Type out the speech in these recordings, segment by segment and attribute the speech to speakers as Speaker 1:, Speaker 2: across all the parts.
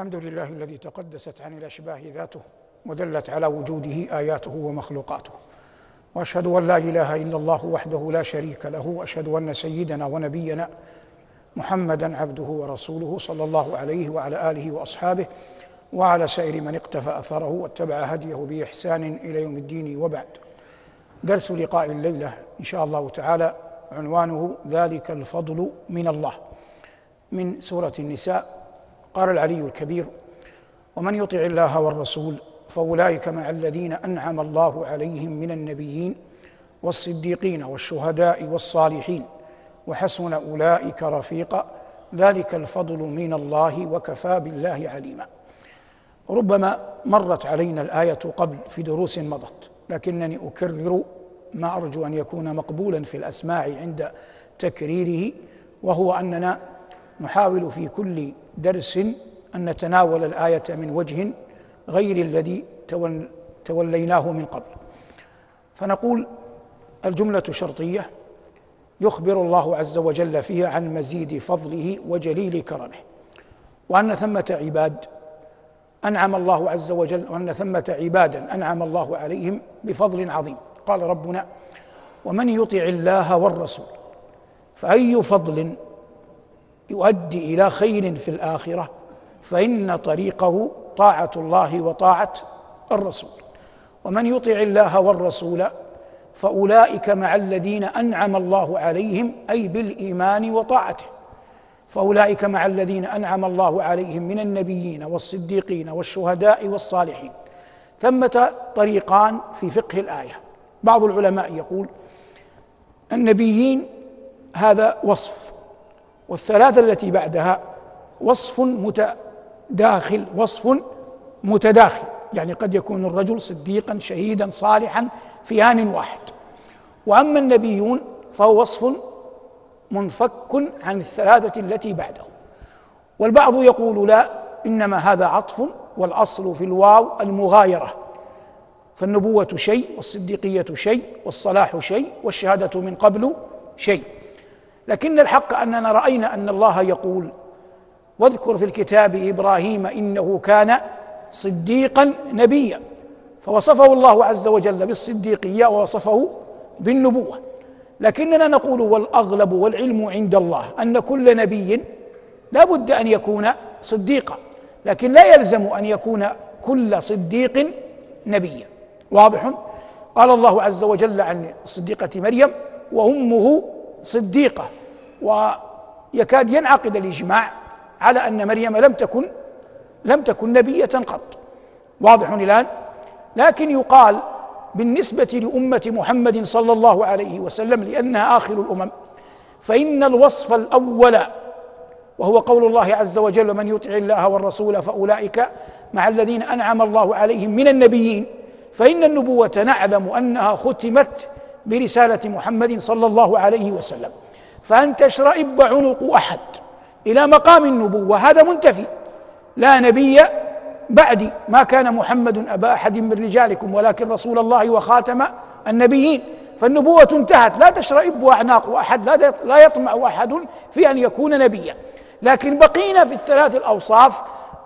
Speaker 1: الحمد لله الذي تقدست عن الأشباه ذاته ودلت على وجوده آياته ومخلوقاته. وأشهد أن لا إله إلا الله وحده لا شريك له وأشهد أن سيدنا ونبينا محمدا عبده ورسوله صلى الله عليه وعلى آله وأصحابه وعلى سائر من اقتفى أثره واتبع هديه بإحسان إلى يوم الدين وبعد. درس لقاء الليلة إن شاء الله تعالى عنوانه ذلك الفضل من الله. من سورة النساء قال العلي الكبير ومن يطع الله والرسول فأولئك مع الذين أنعم الله عليهم من النبيين والصديقين والشهداء والصالحين وحسن أولئك رفيقا ذلك الفضل من الله وكفى بالله عليما. ربما مرت علينا الآية قبل في دروس مضت لكنني أكرر ما أرجو أن يكون مقبولا في الأسماع عند تكريره وهو أننا نحاول في كل درس أن نتناول الآية من وجه غير الذي توليناه من قبل. فنقول الجملة شرطية يخبر الله عز وجل فيها عن مزيد فضله وجليل كرمه. وأن ثمة عباد أنعم الله عز وجل وأن ثمة عبادا أنعم الله عليهم بفضل عظيم. قال ربنا ومن يطع الله والرسول فأي فضل يؤدي إلى خير في الآخرة فإن طريقه طاعة الله وطاعة الرسول. ومن يطع الله والرسول فأولئك مع الذين أنعم الله عليهم أي بالإيمان وطاعته. فأولئك مع الذين أنعم الله عليهم من النبيين والصديقين والشهداء والصالحين. ثمة طريقان في فقه الآية. بعض العلماء يقول النبيين هذا وصف والثلاثة التي بعدها وصف متداخل وصف متداخل. يعني قد يكون الرجل صديقا شهيدا صالحا في آن واحد. وأما النبيون فهو وصف منفك عن الثلاثة التي بعده والبعض يقول لا إنما هذا عطف والأصل في الواو المغايرة. فالنبوة شيء والصديقية شيء والصلاح شيء والشهادة من قبل شيء. لكن الحق أننا رأينا أن الله يقول واذكر في الكتاب إبراهيم إنه كان صديقا نبيا فوصفه الله عز وجل بالصديقية ووصفه بالنبوة. لكننا نقول والأغلب والعلم عند الله أن كل نبي لا بد أن يكون صديقا لكن لا يلزم أن يكون كل صديق نبيا. واضح؟ قال الله عز وجل عن الصديقة مريم وأمه صديقة ويكاد ينعقد الإجماع على أن مريم لم تكن لم تكن نبية قط. واضح الآن؟ لكن يقال بالنسبة لأمة محمد صلى الله عليه وسلم لأنها آخر الأمم فإن الوصف الأول وهو قول الله عز وجل من يطع الله والرسول فأولئك مع الذين أنعم الله عليهم من النبيين فإن النبوة نعلم أنها ختمت برسالة محمد صلى الله عليه وسلم. فأن تشرئب عنق أحد إلى مقام النبوة هذا منتفي. لا نبي بعدي ما كان محمد أبا أحد من رجالكم ولكن رسول الله وخاتم النبيين. فالنبوة انتهت. لا تشرئب أعناق أحد لا لا يطمع أحد في أن يكون نبيا. لكن بقينا في الثلاث الأوصاف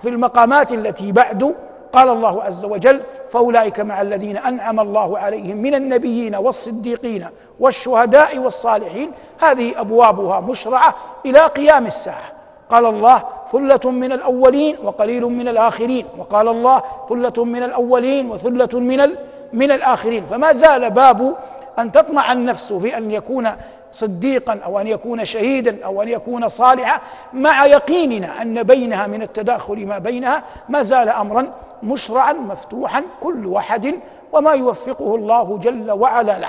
Speaker 1: في المقامات التي بعد قال الله عز وجل فأولئك مع الذين أنعم الله عليهم من النبيين والصديقين والشهداء والصالحين. هذه أبوابها مشرعة إلى قيام الساعة. قال الله ثلة من الأولين وقليل من الآخرين. وقال الله ثلة من الأولين وثلة من من الآخرين. فما زال باب أن تطمع النفس في أن يكون صديقا أو أن يكون شهيدا أو أن يكون صالحا مع يقيننا أن بينها من التداخل ما بينها ما زال امرا مشرعا مفتوحا كل واحد وما يوفقه الله جل وعلا له.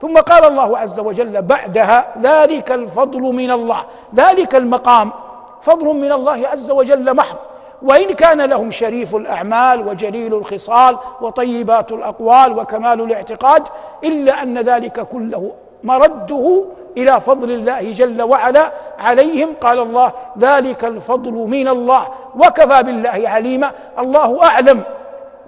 Speaker 1: ثم قال الله عز وجل بعدها ذلك الفضل من الله. ذلك المقام فضل من الله عز وجل محض. وإن كان لهم شريف الأعمال وجليل الخصال وطيبات الأقوال وكمال الاعتقاد إلا أن ذلك كله مرده إلى فضل الله جل وعلا عليهم. قال الله ذلك الفضل من الله وكفى بالله عليما. الله أعلم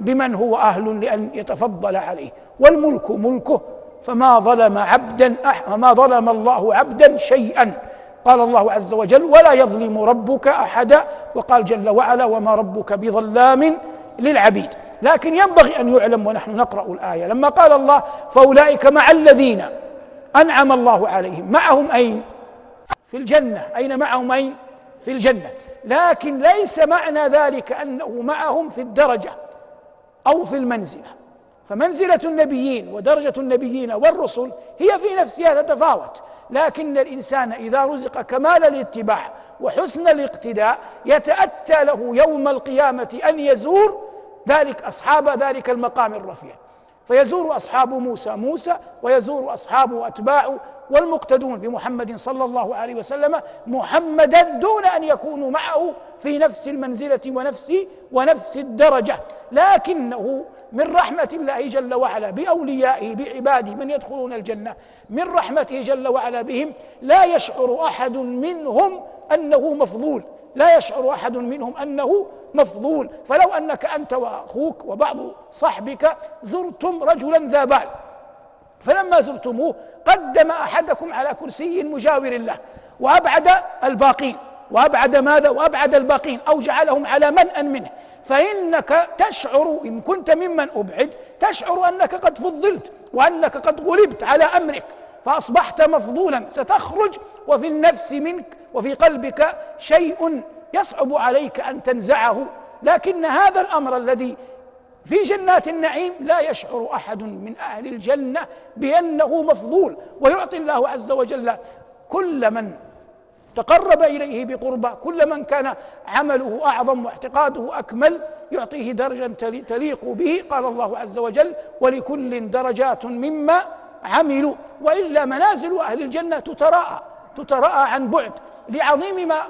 Speaker 1: بمن هو أهل لأن يتفضل عليه. والملك ملكه فما ظلم عبدا فما ظلم الله عبدا شيئا. قال الله عز وجل ولا يظلم ربك أحدا. وقال جل وعلا وما ربك بظلام للعبيد. لكن ينبغي أن يعلم ونحن نقرأ الآية. لما قال الله فأولئك مع الذين أنعم الله عليهم. معهم أين? في الجنة. أين معهم أين? في الجنة. لكن ليس معنى ذلك أنه معهم في الدرجة أو في المنزلة. فمنزلة النبيين ودرجة النبيين والرسل هي في نفسها تتفاوت لكن الإنسان إذا رزق كمال الاتباع وحسن الاقتداء يتأتى له يوم القيامة أن يزور ذلك أصحاب ذلك المقام الرفيع. فيزور أصحاب موسى موسى ويزور اصحابه اتباعه والمقتدون بمحمد صلى الله عليه وسلم محمدا دون أن يكونوا معه في نفس المنزلة ونفس ونفس الدرجة. لكنه من رحمة الله جل وعلا بأوليائه بعباده من يدخلون الجنة من رحمته جل وعلا بهم لا يشعر أحد منهم أنه مفضول. لا يشعر أحد منهم أنه مفضول. فلو أنك أنت وأخوك وبعض صحبك زرتم رجلا ذا بال فلما زرتموه قدم أحدكم على كرسي مجاور له وأبعد الباقين. وأبعد ماذا؟ وأبعد الباقين. أو جعلهم على منأ منه. فإنك تشعر إن كنت ممن أبعد تشعر أنك قد فضلت وأنك قد غلبت على أمرك فأصبحت مفضولا. ستخرج وفي النفس منك وفي قلبك شيء يصعب عليك أن تنزعه لكن هذا الأمر الذي في جنات النعيم لا يشعر أحد من أهل الجنة بأنه مفضول ويعطي الله عز وجل كل من تقرب إليه بقربة كل من كان عمله أعظم واعتقاده أكمل يعطيه درجه تليق به قال الله عز وجل ولكل درجات مما عملوا وإلا منازل أهل الجنة تتراءى تتراءى عن بعد لعظيم ما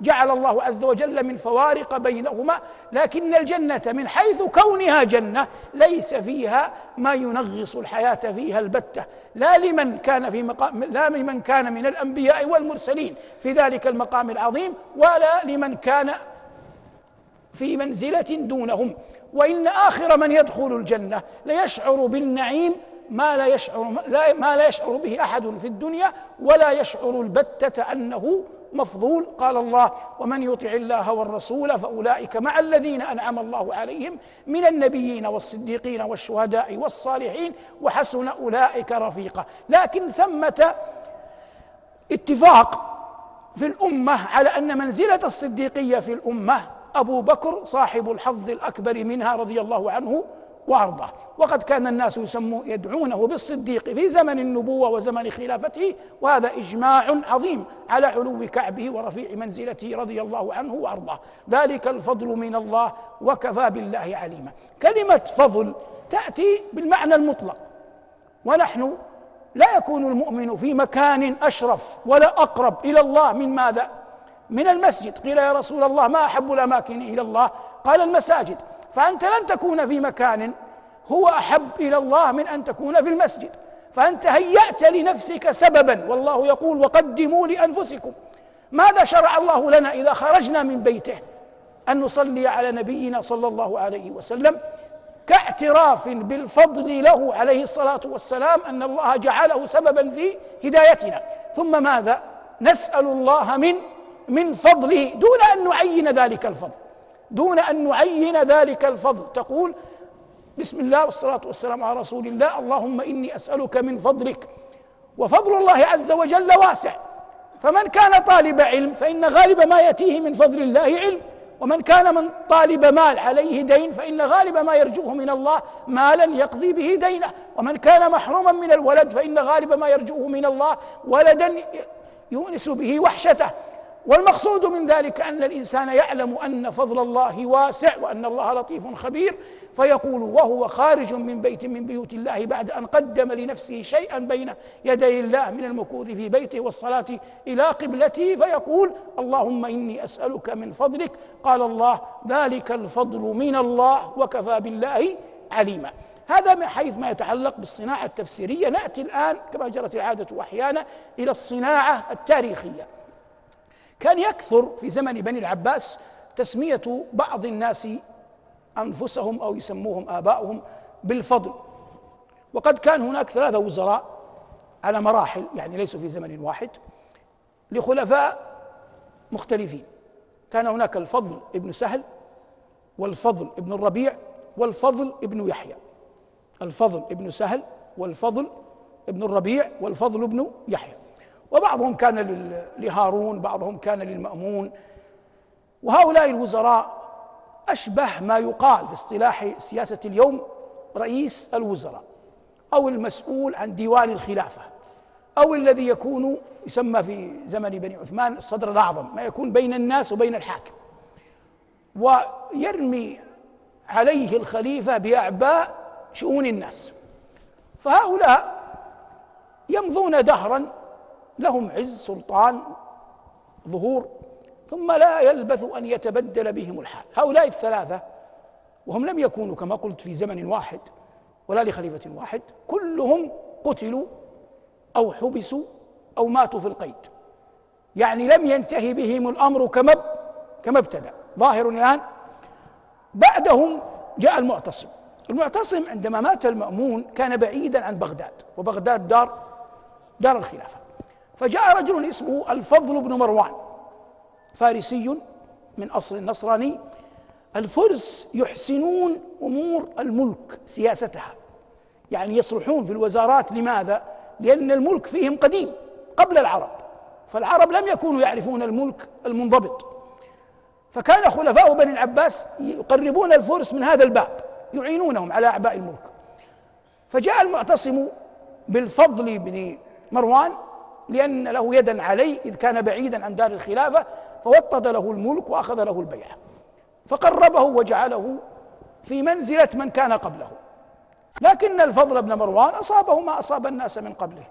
Speaker 1: جعل الله عز وجل من فوارق بينهما لكن الجنة من حيث كونها جنة ليس فيها ما ينغص الحياة فيها البتة. لا لمن كان في مقام لا لمن كان من الأنبياء والمرسلين في ذلك المقام العظيم ولا لمن كان في منزلة دونهم. وإن آخر من يدخل الجنة ليشعر بالنعيم ما لا يشعر ما لا يشعر به أحد في الدنيا ولا يشعر البتة أنه مفضول. قال الله ومن يطع الله والرسول فأولئك مع الذين أنعم الله عليهم من النبيين والصديقين والشهداء والصالحين وحسن أولئك رفيقا. لكن ثمة اتفاق في الأمة على أن منزلة الصديقية في الأمة أبو بكر صاحب الحظ الأكبر منها رضي الله عنه وارضاه وقد كان الناس يسمون يدعونه بالصديق في زمن النبوة وزمن خلافته وهذا إجماع عظيم على علو كعبه ورفيع منزلته رضي الله عنه وأرضاه. ذلك الفضل من الله وكفى بالله عليما. كلمة فضل تأتي بالمعنى المطلق. ونحن لا يكون المؤمن في مكان أشرف ولا أقرب إلى الله من ماذا؟ من المسجد. قيل يا رسول الله ما أحب الأماكن إلى الله؟ قال المساجد. فأنت لن تكون في مكان هو أحب إلى الله من أن تكون في المسجد. فأنت هيأت لنفسك سببا والله يقول وقدموا لأنفسكم. ماذا شرع الله لنا إذا خرجنا من بيته؟ أن نصلي على نبينا صلى الله عليه وسلم كاعتراف بالفضل له عليه الصلاة والسلام أن الله جعله سببا في هدايتنا. ثم ماذا؟ نسأل الله من من فضله دون أن نعين ذلك الفضل. دون أن نعين ذلك الفضل. تقول بسم الله والصلاة والسلام على رسول الله اللهم إني أسألك من فضلك. وفضل الله عز وجل واسع. فمن كان طالب علم فإن غالب ما يأتيه من فضل الله علم. ومن كان من طالب مال عليه دين فإن غالب ما يرجوه من الله مالا يقضي به دينه. ومن كان محروما من الولد فإن غالب ما يرجوه من الله ولدا يونس به وحشته. والمقصود من ذلك أن الإنسان يعلم أن فضل الله واسع وأن الله لطيف خبير فيقول وهو خارج من بيت من بيوت الله بعد أن قدم لنفسه شيئا بين يدي الله من المكوث في بيته والصلاة إلى قبلته فيقول اللهم إني أسألك من فضلك قال الله ذلك الفضل من الله وكفى بالله عليما. هذا من حيث ما يتعلق بالصناعة التفسيرية. نأتي الآن كما جرت العادة أحيانا إلى الصناعة التاريخية. كان يكثر في زمن بني العباس تسمية بعض الناس أنفسهم أو يسموهم آباؤهم بالفضل. وقد كان هناك ثلاثة وزراء على مراحل يعني ليسوا في زمن واحد لخلفاء مختلفين. كان هناك الفضل ابن سهل والفضل ابن الربيع والفضل ابن يحيى. الفضل ابن سهل والفضل ابن الربيع والفضل ابن يحيى. وبعضهم كان لهارون بعضهم كان للمأمون. وهؤلاء الوزراء أشبه ما يقال في اصطلاح سياسة اليوم رئيس الوزراء أو المسؤول عن ديوان الخلافة أو الذي يكون يسمى في زمن بني عثمان الصدر الأعظم ما يكون بين الناس وبين الحاكم. ويرمي عليه الخليفة بأعباء شؤون الناس. فهؤلاء يمضون دهرا لهم عز سلطان ظهور ثم لا يلبث أن يتبدل بهم الحال. هؤلاء الثلاثة وهم لم يكونوا كما قلت في زمن واحد ولا لخليفة واحد كلهم قتلوا أو حبسوا أو ماتوا في القيد. يعني لم ينتهي بهم الأمر كما كما ابتدأ. ظاهر الآن بعدهم جاء المعتصم. المعتصم عندما مات المأمون كان بعيدا عن بغداد وبغداد دار دار الخلافة. فجاء رجل اسمه الفضل بن مروان فارسي من أصل النصراني الفرس يحسنون أمور الملك سياستها يعني يصلحون في الوزارات لماذا؟ لأن الملك فيهم قديم قبل العرب فالعرب لم يكونوا يعرفون الملك المنضبط فكان خلفاء بني العباس يقربون الفرس من هذا الباب يعينونهم على أعباء الملك فجاء المعتصم بالفضل بن مروان لأن له يدا عليه إذ كان بعيدا عن دار الخلافة فوطد له الملك وأخذ له البيعة. فقربه وجعله في منزلة من كان قبله. لكن الفضل بن مروان أصابه ما أصاب الناس من قبله.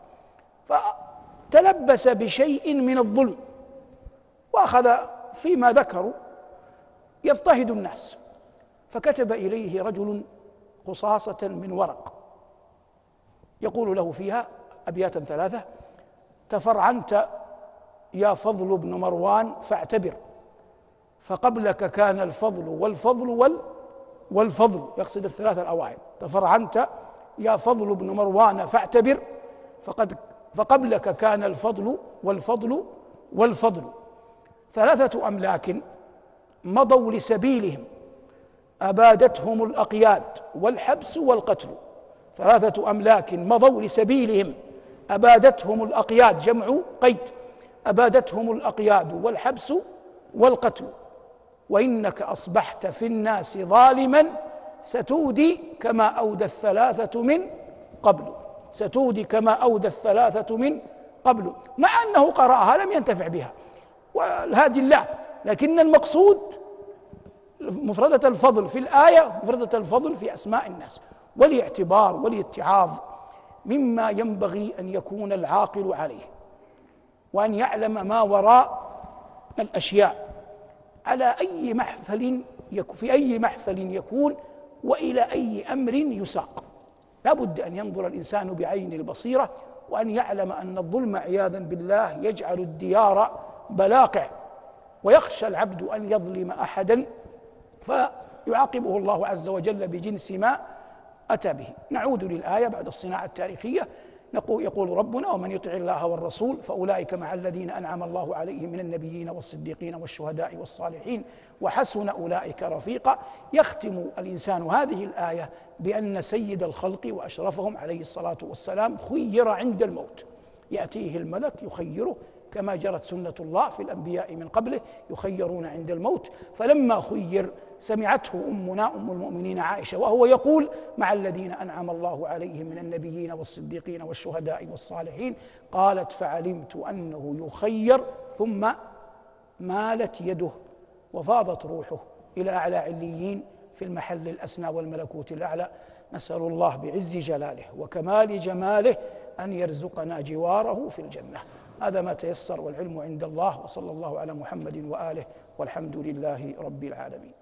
Speaker 1: فتلبس بشيء من الظلم وأخذ فيما ذكروا يضطهد الناس. فكتب إليه رجل قصاصة من ورق يقول له فيها ابياتا ثلاثة تفرعنت يا فضل بن مروان فاعتبر. فقبلك كان الفضل والفضل وال والفضل يقصد الثلاثة الأوائل. تفرعنت يا فضل بن مروان فاعتبر. فقد فقبلك كان الفضل والفضل والفضل. ثلاثة أملاك مضوا لسبيلهم. أبادتهم الأقياد والحبس والقتل. ثلاثة أملاك مضوا لسبيلهم. أبادتهم الأقياد جمع قيد. أبادتهم الأقياد والحبس والقتل. وإنك أصبحت في الناس ظالما ستودي كما أودى الثلاثة من قبل. ستودي كما أودى الثلاثة من قبل. مع أنه قرأها لم ينتفع بها. والهادي الله. لكن المقصود مفردة الفضل في الآية مفردة الفضل في أسماء الناس. والاعتبار والاتعاظ مما ينبغي أن يكون العاقل عليه وأن يعلم ما وراء الأشياء. على أي محفل في أي محفل يكون وإلى أي أمر يساق. لا بد أن ينظر الإنسان بعين البصيرة وأن يعلم أن الظلم عياذا بالله يجعل الديار بلاقع ويخشى العبد أن يظلم أحدا فيعاقبه الله عز وجل بجنس ما أتى به. نعود للآية بعد الصناعة التاريخية. نقول يقول ربنا ومن يطع الله والرسول فأولئك مع الذين أنعم الله عليهم من النبيين والصديقين والشهداء والصالحين وحسن أولئك رفيقا. يختم الإنسان هذه الآية بأن سيد الخلق وأشرفهم عليه الصلاة والسلام خير عند الموت. يأتيه الملك يخيره كما جرت سنة الله في الأنبياء من قبله يخيرون عند الموت. فلما خير سمعته أمنا أم المؤمنين عائشة وهو يقول مع الذين أنعم الله عليهم من النبيين والصديقين والشهداء والصالحين قالت فعلمت أنه يخير ثم مالت يده وفاضت روحه إلى أعلى عليين في المحل الأسنى والملكوت الأعلى. نسأل الله بعز جلاله وكمال جماله أن يرزقنا جواره في الجنة. هذا ما تيسر والعلم عند الله وصلى الله على محمد وآله والحمد لله رب العالمين.